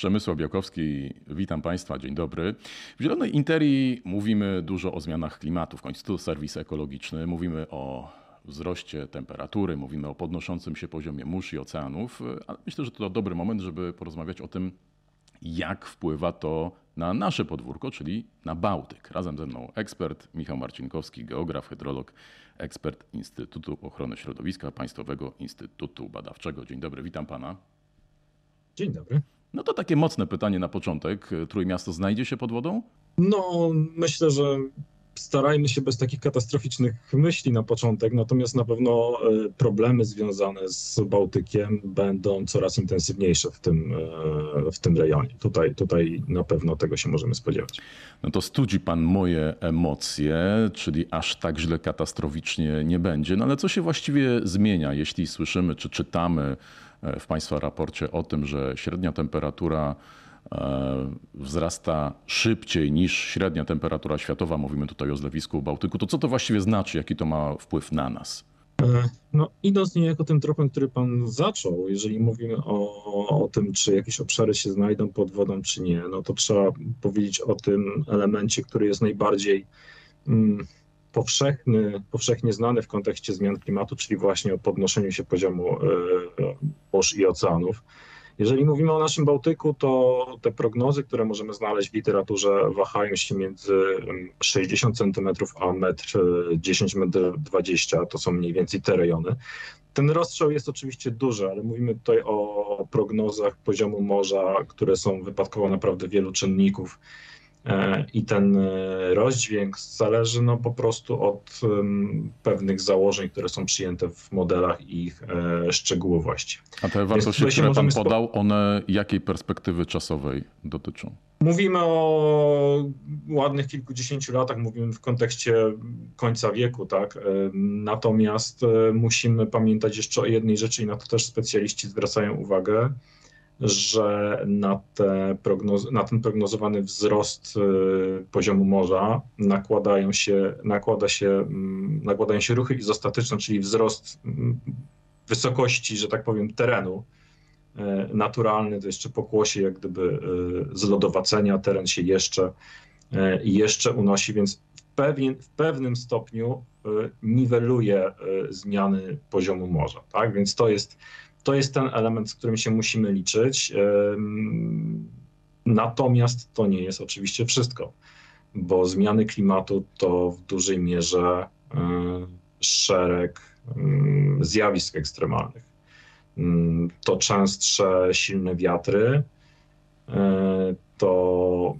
Przemysław Białkowski, witam Państwa, dzień dobry. W Zielonej Interii mówimy dużo o zmianach klimatu, w końcu to serwis ekologiczny. Mówimy o wzroście temperatury, mówimy o podnoszącym się poziomie mórz i oceanów, ale myślę, że to dobry moment, żeby porozmawiać o tym, jak wpływa to na nasze podwórko, czyli na Bałtyk. Razem ze mną ekspert Michał Marcinkowski, geograf, hydrolog, ekspert Instytutu Ochrony Środowiska Państwowego Instytutu Badawczego. Dzień dobry, witam pana. Dzień dobry. No to takie mocne pytanie na początek. Trójmiasto znajdzie się pod wodą? No, myślę, że starajmy się bez takich katastroficznych myśli na początek, natomiast na pewno e, problemy związane z Bałtykiem będą coraz intensywniejsze w tym, e, w tym rejonie. Tutaj, tutaj na pewno tego się możemy spodziewać. No to studzi pan moje emocje, czyli aż tak źle katastroficznie nie będzie. No ale co się właściwie zmienia, jeśli słyszymy czy czytamy w państwa raporcie o tym, że średnia temperatura E, wzrasta szybciej niż średnia temperatura światowa, mówimy tutaj o zlewisku Bałtyku, to co to właściwie znaczy, jaki to ma wpływ na nas? E, no, idąc niejako tym tropem, który Pan zaczął, jeżeli mówimy o, o tym, czy jakieś obszary się znajdą pod wodą, czy nie, no to trzeba powiedzieć o tym elemencie, który jest najbardziej mm, powszechny, powszechnie znany w kontekście zmian klimatu, czyli właśnie o podnoszeniu się poziomu y, morz i oceanów. Jeżeli mówimy o naszym Bałtyku, to te prognozy, które możemy znaleźć w literaturze, wahają się między 60 cm a 1,10 m, 20 m, to są mniej więcej te rejony. Ten rozstrzał jest oczywiście duży, ale mówimy tutaj o prognozach poziomu morza, które są wypadkowo naprawdę wielu czynników E, I ten e, rozdźwięk zależy no po prostu od pewnych założeń, które są przyjęte w modelach i ich e, szczegółowości. A te wartości, które Pan podał, one jakiej perspektywy czasowej dotyczą? Mówimy o ładnych kilkudziesięciu latach, mówimy w kontekście końca wieku, tak? Natomiast musimy pamiętać jeszcze o jednej rzeczy i na to też specjaliści zwracają uwagę że na, te prognoz, na ten prognozowany wzrost y, poziomu morza nakładają się, nakłada się, mm, nakładają się ruchy izostatyczne, czyli wzrost mm, wysokości, że tak powiem, terenu y, naturalny, to jeszcze pokłosie jak gdyby y, zlodowacenia, teren się jeszcze, jeszcze unosi, więc w, pewien, w pewnym stopniu niweluje zmiany poziomu morza. Tak? Więc to jest to jest ten element, z którym się musimy liczyć. Natomiast to nie jest oczywiście wszystko, bo zmiany klimatu to w dużej mierze szereg zjawisk ekstremalnych. To częstsze silne wiatry, to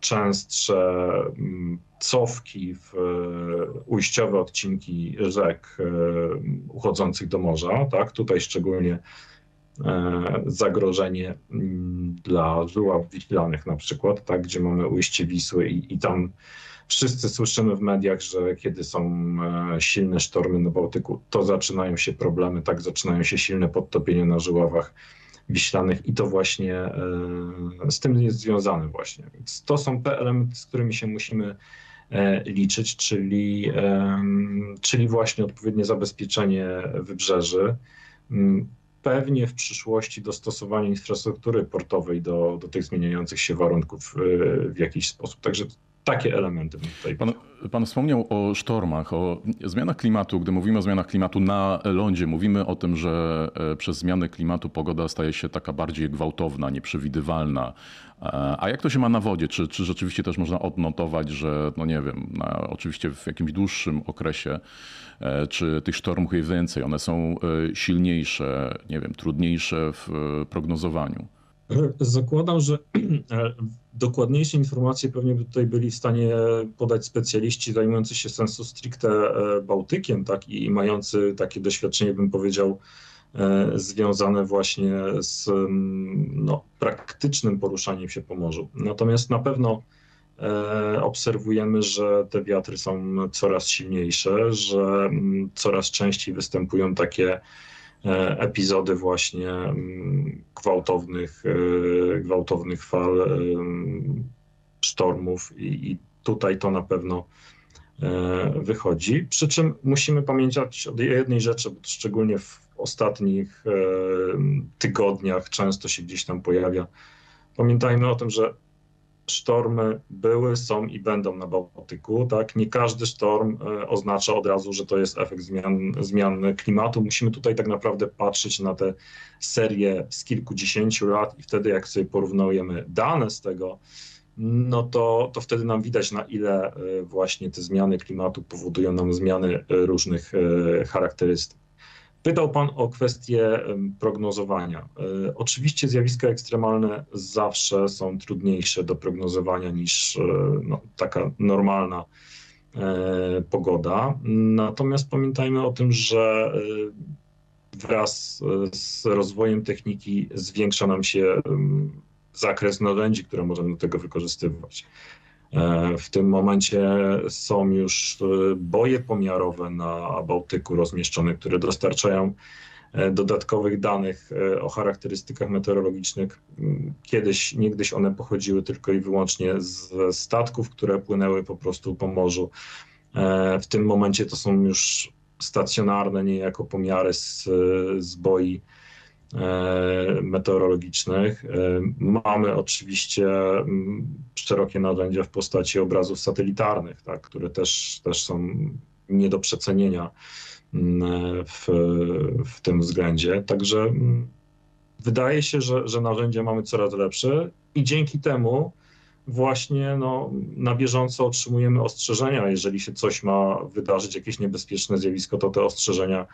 częstsze cofki w e, ujściowe odcinki rzek e, uchodzących do morza. Tak? Tutaj szczególnie e, zagrożenie mm, dla żyław wiślanych na przykład, tak? gdzie mamy ujście Wisły i, i tam wszyscy słyszymy w mediach, że kiedy są silne sztormy na Bałtyku, to zaczynają się problemy, tak zaczynają się silne podtopienia na żyławach wiślanych i to właśnie z tym jest związane właśnie. Więc to są te elementy, z którymi się musimy E, liczyć, czyli, czyli właśnie odpowiednie zabezpieczenie wybrzeży. Mm, pewnie w przyszłości dostosowanie infrastruktury portowej do, do tych zmieniających się warunków e, w jakiś sposób. Także takie elementy tutaj. Pan, pan, wspomniał o sztormach, o zmianach klimatu. Gdy mówimy o zmianach klimatu na lądzie, mówimy o tym, że e, przez zmiany klimatu pogoda staje się taka bardziej gwałtowna, nieprzewidywalna. E, a jak to się ma na wodzie? Czy, czy rzeczywiście też można odnotować, że, no nie wiem, na, oczywiście w jakimś dłuższym okresie, e, czy tych sztormów jest więcej, one są silniejsze, nie wiem, trudniejsze w prognozowaniu? Zakładam, że dokładniejsze informacje pewnie by tutaj byli w stanie podać specjaliści zajmujący się sensu stricte e, Bałtykiem, tak, i mający takie doświadczenie, bym powiedział, e, związane właśnie z mm, no, praktycznym poruszaniem się po morzu. Natomiast na pewno e, obserwujemy, że te wiatry są coraz silniejsze, że mm, coraz częściej występują takie epizody właśnie mm, gwałtownych, e, gwałtownych fal, e, sztormów i tutaj to na pewno wychodzi. Przy czym musimy pamiętać o jednej rzeczy, bo szczególnie w ostatnich tygodniach często się gdzieś tam pojawia Pamiętajmy o tym, że sztormy były, są i będą na Bałtyku. Tak? Nie każdy sztorm e, oznacza od razu, że to jest efekt zmian, zmian klimatu. Musimy tutaj tak naprawdę patrzeć na te serie z kilkudziesięciu lat i wtedy jak sobie porównujemy dane z tego, no to, to wtedy nam widać, na ile e, właśnie te zmiany klimatu powodują nam zmiany e, różnych charakterystyk. Pytał Pan o kwestię prognozowania. E, oczywiście zjawiska ekstremalne zawsze są trudniejsze do prognozowania niż e, no, taka normalna e, pogoda. Natomiast pamiętajmy o tym, że wraz z rozwojem techniki zwiększa nam się zakres narzędzi, które możemy do tego wykorzystywać. E, w tym momencie są już e, boje pomiarowe na Bałtyku rozmieszczone, które dostarczają e, dodatkowych danych o charakterystykach meteorologicznych. Mm, kiedyś, niegdyś one pochodziły tylko i wyłącznie z statków, które płynęły po prostu po morzu. W tym momencie to są już stacjonarne niejako pomiary z, z boi meteorologicznych. E, mamy oczywiście mm, szerokie narzędzia w postaci obrazów satelitarnych, tak, które też, też są nie do przecenienia mm, w, w tym względzie. Także mm, wydaje się, że, że narzędzia mamy coraz lepsze i dzięki temu właśnie no, na bieżąco otrzymujemy ostrzeżenia. Jeżeli się coś ma wydarzyć, jakieś niebezpieczne zjawisko, to te ostrzeżenia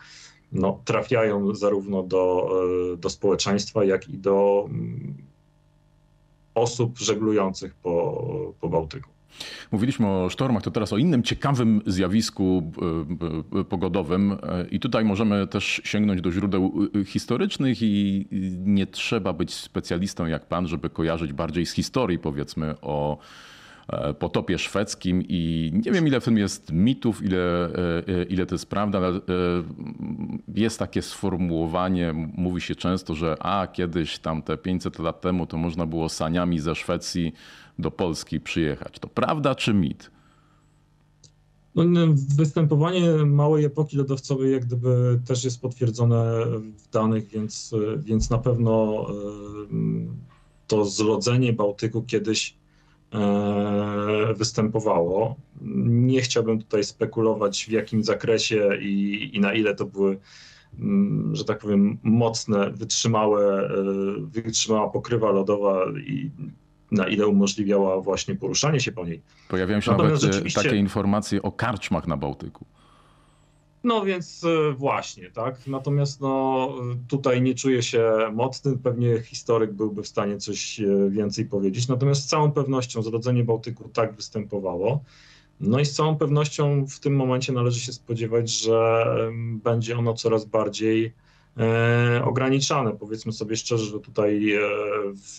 no, trafiają zarówno do, e, do społeczeństwa, jak i do mm, osób żeglujących po, po Bałtyku. Mówiliśmy o sztormach, to teraz o innym ciekawym zjawisku e, e, pogodowym. I tutaj możemy też sięgnąć do źródeł historycznych i nie trzeba być specjalistą jak pan, żeby kojarzyć bardziej z historii, powiedzmy, o potopie szwedzkim i nie wiem ile w tym jest mitów, ile, e, ile to jest prawda, ale e, jest takie sformułowanie, mówi się często, że a kiedyś tam te 500 lat temu to można było saniami ze Szwecji do Polski przyjechać. To prawda czy mit? No, występowanie małej epoki lodowcowej jak gdyby też jest potwierdzone w danych, więc, więc na pewno to zlodzenie Bałtyku kiedyś E, występowało. Nie chciałbym tutaj spekulować w jakim zakresie i, i na ile to były, mm, że tak powiem, mocne, wytrzymałe, e, wytrzymała pokrywa lodowa i na ile umożliwiała właśnie poruszanie się po niej. Pojawiają się Natomiast nawet e, rzeczywiście... takie informacje o karczmach na Bałtyku. No więc e, właśnie, tak. Natomiast no, tutaj nie czuję się mocny. Pewnie historyk byłby w stanie coś e, więcej powiedzieć. Natomiast z całą pewnością zrodzenie Bałtyku tak występowało. No i z całą pewnością w tym momencie należy się spodziewać, że będzie ono coraz bardziej e, ograniczane. Powiedzmy sobie szczerze, że tutaj e,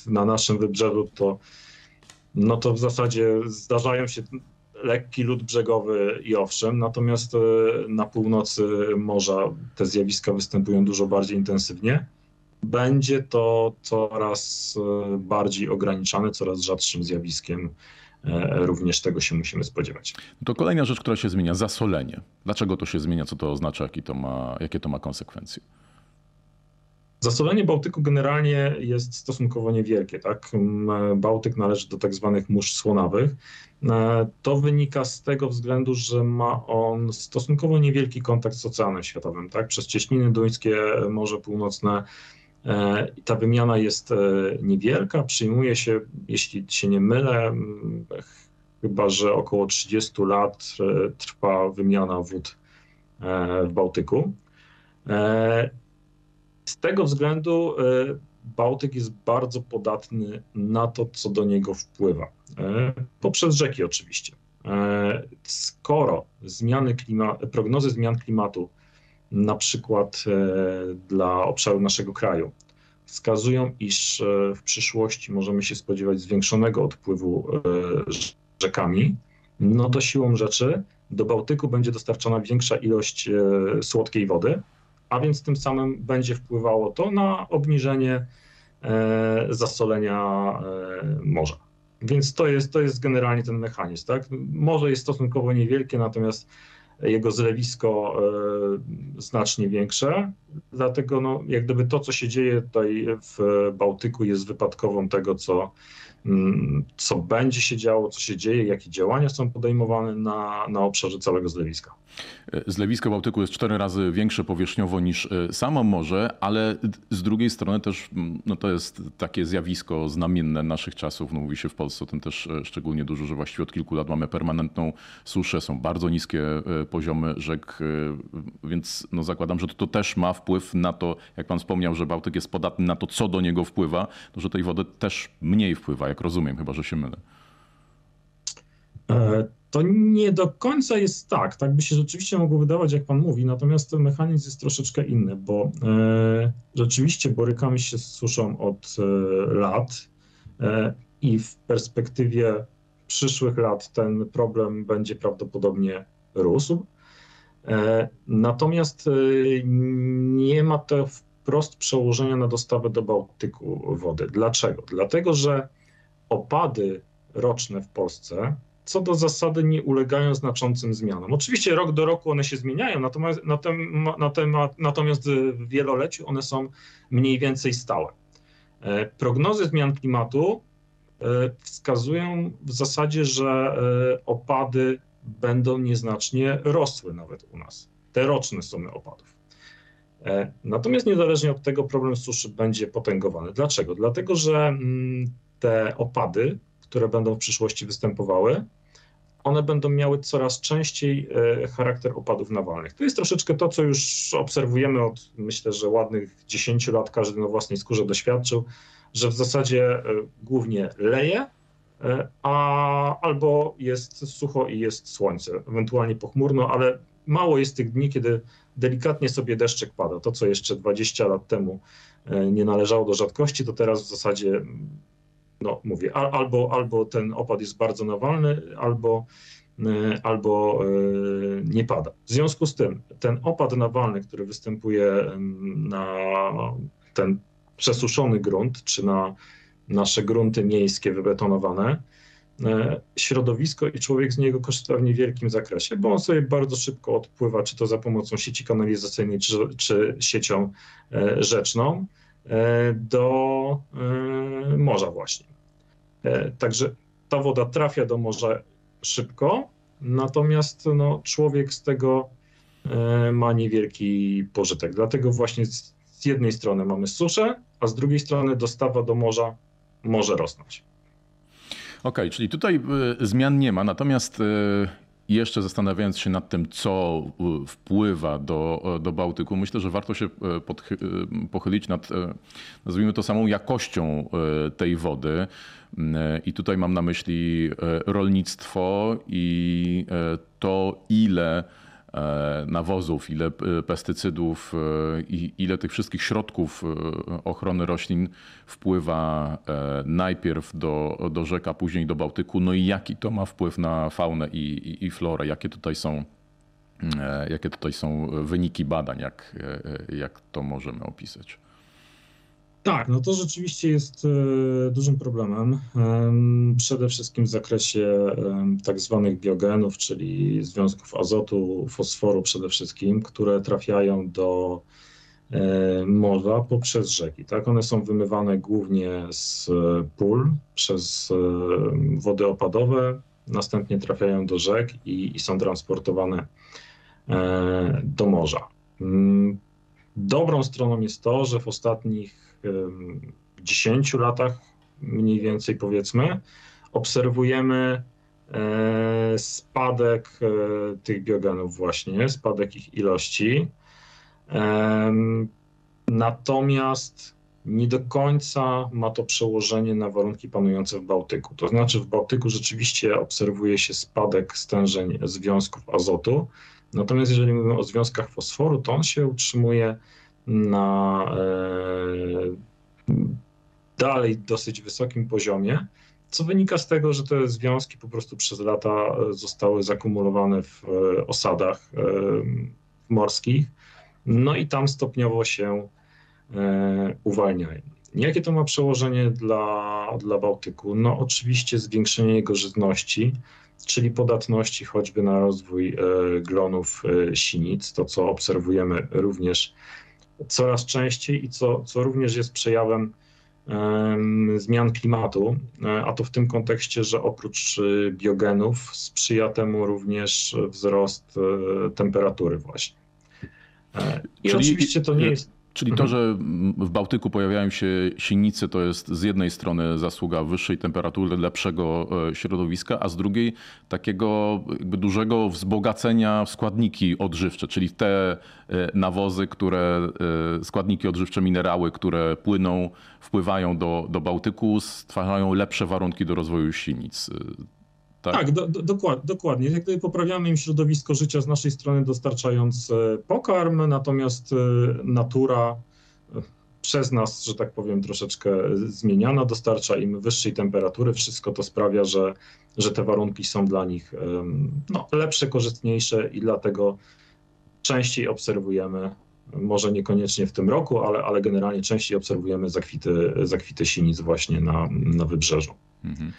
na naszym wybrzeżu to no to w zasadzie zdarzają się lekki lód brzegowy i owszem, natomiast e, na północy morza te zjawiska występują dużo bardziej intensywnie. Będzie to coraz e, bardziej ograniczane, coraz rzadszym zjawiskiem. E, również tego się musimy spodziewać. To kolejna rzecz, która się zmienia, zasolenie. Dlaczego to się zmienia, co to oznacza, to ma, jakie to ma konsekwencje? Zasolenie Bałtyku generalnie jest stosunkowo niewielkie. Tak? Bałtyk należy do tak zwanych mórz słonawych. E, to wynika z tego względu, że ma on stosunkowo niewielki kontakt z Oceanem Światowym. Tak? Przez cieśniny duńskie, Morze Północne e, ta wymiana jest e, niewielka. Przyjmuje się, jeśli się nie mylę, chyba że około 30 lat trwa wymiana wód w Bałtyku. Z tego względu e, Bałtyk jest bardzo podatny na to, co do niego wpływa. E, poprzez rzeki oczywiście. E, skoro zmiany klima, prognozy zmian klimatu, na przykład dla obszaru naszego kraju, wskazują, iż w przyszłości możemy się spodziewać zwiększonego odpływu rzekami, no to siłą rzeczy do Bałtyku będzie dostarczana większa ilość słodkiej wody, a więc tym samym będzie wpływało to na obniżenie e, zasolenia e, morza. Więc to jest, to jest generalnie ten mechanizm. Tak? Morze jest stosunkowo niewielkie, natomiast jego zlewisko znacznie większe. Dlatego no, jak gdyby to, co się dzieje tutaj w Bałtyku jest wypadkową tego, co co będzie się działo, co się dzieje, jakie działania są podejmowane na, na obszarze całego zlewiska. Zlewisko Bałtyku jest cztery razy większe powierzchniowo niż e, samo morze, ale z drugiej strony też mm, no to jest takie zjawisko znamienne naszych czasów. No mówi się w Polsce o tym też e, szczególnie dużo, że właściwie od kilku lat mamy permanentną suszę, są bardzo niskie e, poziomy rzek, więc no zakładam, że to, to też ma wpływ na to, jak pan wspomniał, że Bałtyk jest podatny na to, co do niego wpływa, to że tej wody też mniej wpływa, jak rozumiem, chyba że się mylę to nie do końca jest tak. Tak by się rzeczywiście mogło wydawać, jak pan mówi, natomiast ten mechanizm jest troszeczkę inny, bo e, rzeczywiście borykamy się z suszą od e, lat e, i w perspektywie przyszłych lat ten problem będzie prawdopodobnie rósł. E, natomiast e, nie ma to wprost przełożenia na dostawę do Bałtyku wody. Dlaczego? Dlatego, że opady roczne w Polsce co do zasady nie ulegają znaczącym zmianom. Oczywiście rok do roku one się zmieniają, natomiast, natomiast w wieloleciu one są mniej więcej stałe. E, prognozy zmian klimatu e, wskazują w zasadzie, że e, opady będą nieznacznie rosły nawet u nas. Te roczne sumy opadów. Natomiast niezależnie od tego problem suszy będzie potęgowany. Dlaczego? Dlatego, że mm, te opady które będą w przyszłości występowały, one będą miały coraz częściej e, charakter opadów nawalnych. To jest troszeczkę to, co już obserwujemy od myślę, że ładnych 10 lat, każdy na własnej skórze doświadczył, że w zasadzie e, głównie leje, e, a albo jest sucho i jest słońce, ewentualnie pochmurno, ale mało jest tych dni, kiedy delikatnie sobie deszczek pada. To, co jeszcze 20 lat temu nie należało do rzadkości, to teraz w zasadzie no mówię, albo, albo ten opad jest bardzo nawalny, albo, e, albo e, nie pada. W związku z tym ten opad nawalny, który występuje na ten przesuszony grunt, czy na nasze grunty miejskie wybetonowane, e, środowisko i człowiek z niego korzysta w niewielkim zakresie, bo on sobie bardzo szybko odpływa, czy to za pomocą sieci kanalizacyjnej, czy, czy siecią rzeczną, do morza właśnie. E, także ta woda trafia do morza szybko, natomiast no, człowiek z tego e, ma niewielki pożytek. Dlatego właśnie z jednej strony mamy suszę, a z drugiej strony dostawa do morza może rosnąć. Okej, okay, czyli tutaj e, zmian nie ma, natomiast jeszcze zastanawiając się nad tym, co wpływa do, do Bałtyku, myślę, że warto się pochylić nad, nazwijmy to, samą jakością tej wody. I tutaj mam na myśli e, rolnictwo i e, to, ile e, nawozów, ile pestycydów i ile tych wszystkich środków ochrony roślin wpływa najpierw do, do rzek, później do Bałtyku. No i jaki to ma wpływ na faunę i, i, i florę, jakie tutaj są jakie tutaj są wyniki badań, jak, jak to możemy opisać. Tak, no to rzeczywiście jest e, dużym problemem. Przede wszystkim w zakresie tak zwanych biogenów, czyli związków azotu, fosforu przede wszystkim, które trafiają do e, morza poprzez rzeki. Tak? One są wymywane głównie z pól przez e, wody opadowe, następnie trafiają do rzek i, i są transportowane do morza. Mm, dobrą stroną jest to, że w ostatnich 10 latach, mniej więcej powiedzmy, obserwujemy e, spadek e, tych biogenów właśnie, spadek ich ilości. Natomiast nie do końca ma to przełożenie na warunki panujące w Bałtyku. To znaczy w Bałtyku rzeczywiście obserwuje się spadek stężeń związków azotu, natomiast jeżeli mówimy o związkach fosforu, to on się utrzymuje na e, dalej dosyć wysokim poziomie, co wynika z tego, że te związki po prostu przez lata zostały zakumulowane w e, osadach e, morskich, no i tam stopniowo się uwalniają. Jakie to ma przełożenie dla, dla Bałtyku? No oczywiście zwiększenie jego żyzności, czyli podatności choćby na rozwój glonów sinic, to co obserwujemy również coraz częściej i co, co również jest przejawem zmian klimatu, a to w tym kontekście, że oprócz biogenów sprzyja temu również wzrost temperatury właśnie. I Czyli oczywiście to nie jest. Czyli to, mhm. że w Bałtyku pojawiają się sinice, to jest z jednej strony zasługa wyższej temperatury, lepszego e, środowiska, a z drugiej takiego dużego wzbogacenia w składniki odżywcze, czyli te e, nawozy, które, e, składniki odżywcze, minerały, które płyną, wpływają do, do Bałtyku, stwarzają lepsze warunki do rozwoju sinic. Tak, tak do, do, dokładnie, dokładnie. Jak gdyby poprawiamy im środowisko życia z naszej strony, dostarczając e, pokarm, natomiast e, natura e, przez nas, że tak powiem, troszeczkę zmieniana, dostarcza im wyższej temperatury. Wszystko to sprawia, że, że te warunki są dla nich no, lepsze, korzystniejsze i dlatego częściej obserwujemy, może niekoniecznie w tym roku, ale, ale generalnie częściej obserwujemy zakwity, zakwity sinic właśnie na, na wybrzeżu. Mhm.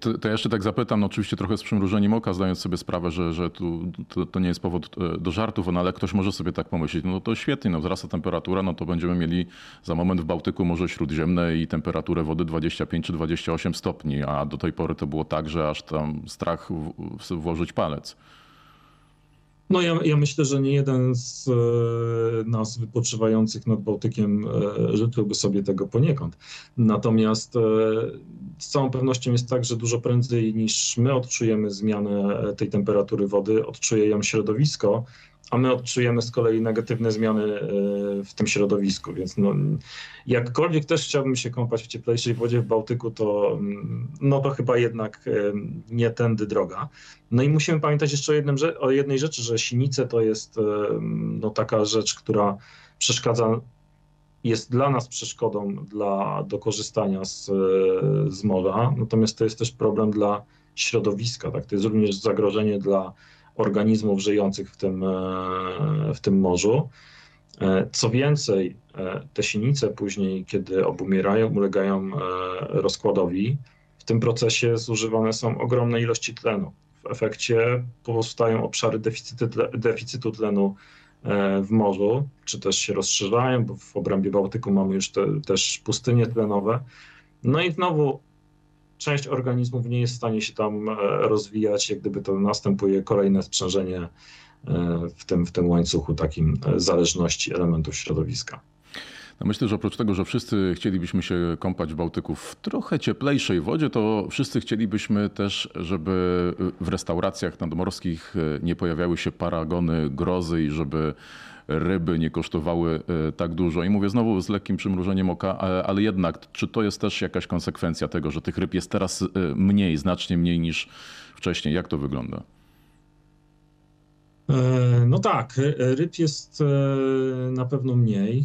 To, to, ja jeszcze tak zapytam, no oczywiście trochę z przymrużeniem oka, zdając sobie sprawę, że, że tu, to, to nie jest powód e, do żartów, no ale ktoś może sobie tak pomyśleć, no to świetnie, no wzrasta temperatura, no to będziemy mieli za moment w Bałtyku Morze Śródziemne i temperaturę wody 25 czy 28 stopni, a do tej pory to było tak, że aż tam strach włożyć palec. No ja, ja, myślę, że nie jeden z e, nas wypoczywających nad Bałtykiem e, życzyłby sobie tego poniekąd. Natomiast e, z całą pewnością jest tak, że dużo prędzej niż my odczujemy zmianę tej temperatury wody, odczuje ją środowisko, a my odczujemy z kolei negatywne zmiany e, w tym środowisku, więc no, jakkolwiek też chciałbym się kąpać w cieplejszej wodzie w Bałtyku, to, mm, no to chyba jednak e, nie tędy droga. No i musimy pamiętać jeszcze o, jednym, o jednej rzeczy, że sinice to jest e, no, taka rzecz, która przeszkadza, jest dla nas przeszkodą dla, do korzystania z, z morza, natomiast to jest też problem dla środowiska, tak? to jest również zagrożenie dla organizmów żyjących w tym, e, w tym morzu. E, co więcej, e, te sinice później, kiedy obumierają, ulegają rozkładowi, w tym procesie zużywane są ogromne ilości tlenu. W efekcie powstają obszary deficytu, tlenu w morzu, czy też się rozszerzają, bo w obrębie Bałtyku mamy już te, też pustynie tlenowe. No i znowu część organizmów nie jest w stanie się tam e, rozwijać, jak gdyby to następuje kolejne sprzężenie e, w tym, w tym łańcuchu takim e, zależności elementów środowiska. No myślę, że oprócz tego, że wszyscy chcielibyśmy się kąpać w Bałtyku w trochę cieplejszej wodzie, to wszyscy chcielibyśmy też, żeby w restauracjach nadmorskich nie pojawiały się paragony grozy i żeby ryby nie kosztowały e, tak dużo. I mówię znowu z lekkim przymrużeniem oka, ale jednak, czy to jest też jakaś konsekwencja tego, że tych ryb jest teraz e, mniej, znacznie mniej niż wcześniej? Jak to wygląda? E, no tak, ryb jest na pewno mniej.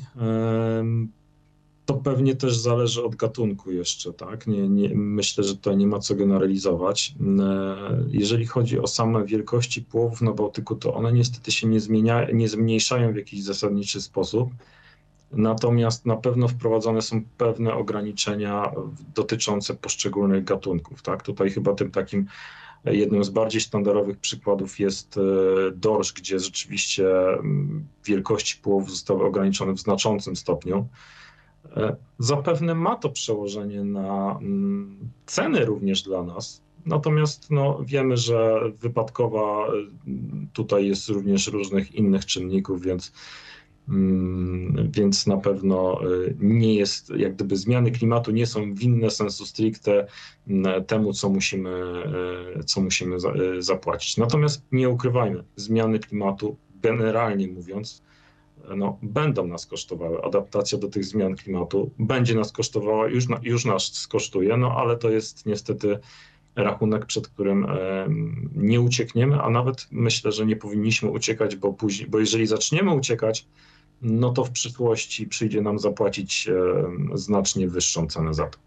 To pewnie też zależy od gatunku jeszcze, tak? Nie, nie, myślę, że to nie ma co generalizować. E, jeżeli chodzi o same wielkości połowów na Bałtyku, to one niestety się nie, zmienia, nie zmniejszają w jakiś zasadniczy sposób. Natomiast na pewno wprowadzone są pewne ograniczenia dotyczące poszczególnych gatunków. Tak? Tutaj chyba tym takim jednym z bardziej standardowych przykładów jest e, dorsz, gdzie rzeczywiście mm, wielkości połowów zostały ograniczone w znaczącym stopniu. E, zapewne ma to przełożenie na mm, ceny również dla nas. Natomiast no, wiemy, że wypadkowa e, tutaj jest również różnych innych czynników, więc, mm, więc na pewno e, nie jest, jak gdyby zmiany klimatu nie są winne sensu stricte mm, temu, co musimy, co musimy zapłacić. Natomiast nie ukrywajmy, zmiany klimatu generalnie mówiąc, no, będą nas kosztowały. Adaptacja do tych zmian klimatu będzie nas kosztowała, już, już nas skosztuje, no ale to jest niestety rachunek, przed którym nie uciekniemy, a nawet myślę, że nie powinniśmy uciekać, bo później, bo jeżeli zaczniemy uciekać, no to w przyszłości przyjdzie nam zapłacić znacznie wyższą cenę za to.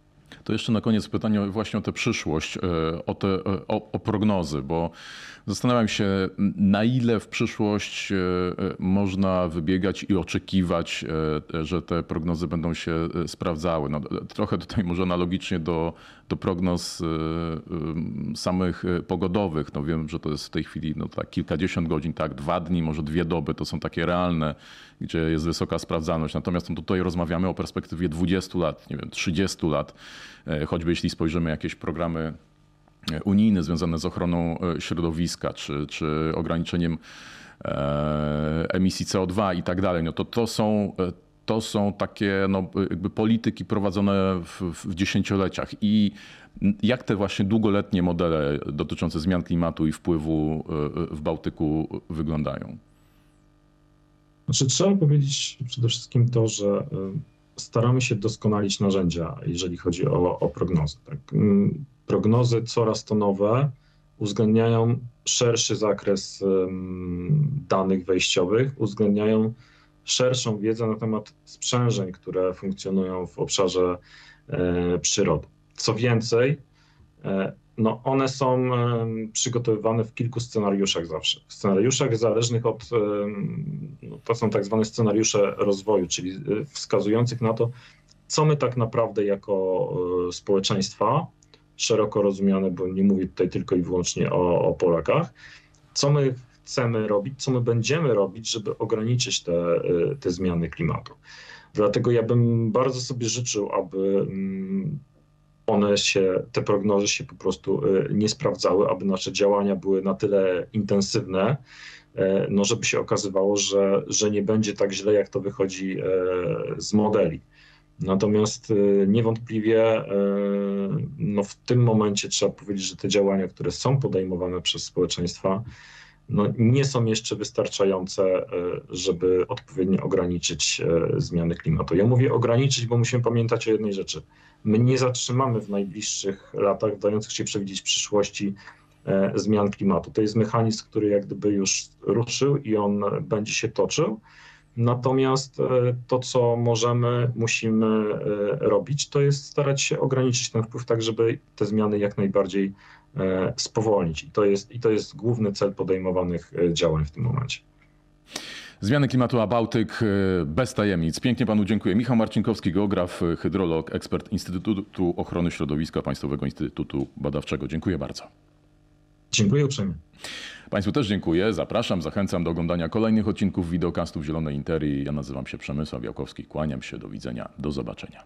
To jeszcze na koniec pytanie właśnie o tę przyszłość, e, o, te, e, o, o prognozy, bo zastanawiam się, na ile w przyszłość e, można wybiegać i oczekiwać, że te prognozy będą się sprawdzały. No, trochę tutaj może analogicznie do, do prognoz samych pogodowych. No wiem, że to jest w tej chwili no, tak kilkadziesiąt godzin, tak, dwa dni, może dwie doby, to są takie realne, gdzie jest wysoka sprawdzalność. Natomiast no, tutaj rozmawiamy o perspektywie 20 lat, nie wiem, 30 lat. E, choćby jeśli spojrzymy jakieś programy e, unijne związane z ochroną e, środowiska czy, czy ograniczeniem emisji CO2 i tak dalej, no to to są, to są takie no, jakby polityki prowadzone w, w dziesięcioleciach i jak te właśnie długoletnie modele dotyczące zmian klimatu i wpływu w Bałtyku wyglądają? Znaczy, trzeba powiedzieć przede wszystkim to, że staramy się doskonalić narzędzia, jeżeli chodzi o, o prognozy. Tak? Mm, prognozy coraz to nowe uwzględniają szerszy zakres danych wejściowych, uwzględniają szerszą wiedzę na temat sprzężeń, które funkcjonują w obszarze e, przyrody. Co więcej, e, no one są przygotowywane w kilku scenariuszach zawsze. W scenariuszach zależnych od, no to są tak zwane scenariusze rozwoju, czyli e, wskazujących na to, co my tak naprawdę jako e, społeczeństwa, szeroko rozumiane, bo nie mówię tutaj tylko i wyłącznie o, o Polakach, co my chcemy robić, co my będziemy robić, żeby ograniczyć te, e, te zmiany klimatu. Dlatego ja bym bardzo sobie życzył, aby mm, one się, te prognozy się po prostu y, nie sprawdzały, aby nasze działania były na tyle intensywne, e, no żeby się okazywało, że, że nie będzie tak źle, jak to wychodzi e, z modeli. Natomiast y, niewątpliwie e, no w tym momencie trzeba powiedzieć, że te działania, które są podejmowane przez społeczeństwa, no nie są jeszcze wystarczające, żeby odpowiednio ograniczyć zmiany klimatu. Ja mówię ograniczyć, bo musimy pamiętać o jednej rzeczy my nie zatrzymamy w najbliższych latach dających się przewidzieć przyszłości e, zmian klimatu. To jest mechanizm, który jak gdyby już ruszył i on będzie się toczył. Natomiast e, to, co możemy, musimy e, robić, to jest starać się ograniczyć ten wpływ, tak żeby te zmiany jak najbardziej spowolnić. I to jest, i to jest główny cel podejmowanych działań w tym momencie. Zmiany klimatu a Bałtyk e, bez tajemnic. Pięknie panu dziękuję. Michał Marcinkowski, geograf, e, hydrolog, ekspert Instytutu Ochrony Środowiska Państwowego Instytutu Badawczego. Dziękuję bardzo. Dziękuję uprzejmie. Państwu też dziękuję. Zapraszam, zachęcam do oglądania kolejnych odcinków wideokastów Zielonej Interii. Ja nazywam się Przemysław Białkowski. Kłaniam się. Do widzenia. Do zobaczenia.